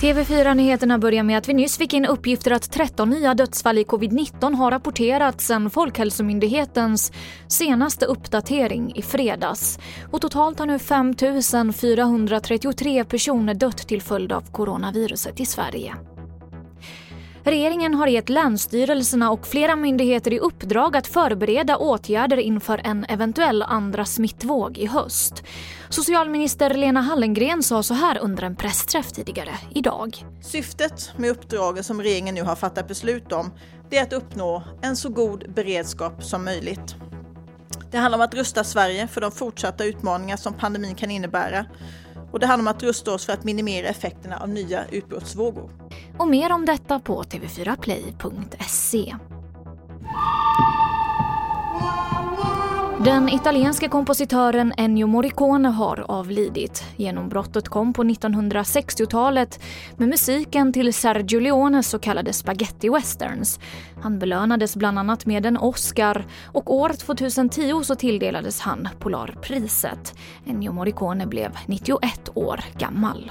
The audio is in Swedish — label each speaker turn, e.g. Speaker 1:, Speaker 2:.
Speaker 1: TV4-nyheterna börjar med att vi nyss fick in uppgifter att 13 nya dödsfall i covid-19 har rapporterats sedan Folkhälsomyndighetens senaste uppdatering i fredags. Och totalt har nu 5 433 personer dött till följd av coronaviruset i Sverige. Regeringen har gett länsstyrelserna och flera myndigheter i uppdrag att förbereda åtgärder inför en eventuell andra smittvåg i höst. Socialminister Lena Hallengren sa så här under en pressträff tidigare idag.
Speaker 2: Syftet med uppdraget som regeringen nu har fattat beslut om det är att uppnå en så god beredskap som möjligt. Det handlar om att rusta Sverige för de fortsatta utmaningar som pandemin kan innebära och det handlar om att rusta oss för att minimera effekterna av nya utbrottsvågor.
Speaker 1: Och mer om detta på tv4play.se. Den italienske kompositören Ennio Morricone har avlidit. Genombrottet kom på 1960-talet med musiken till Sergio Leones så kallade spaghetti-westerns. Han belönades bland annat med en Oscar och år 2010 så tilldelades han Polarpriset. Ennio Morricone blev 91 år gammal.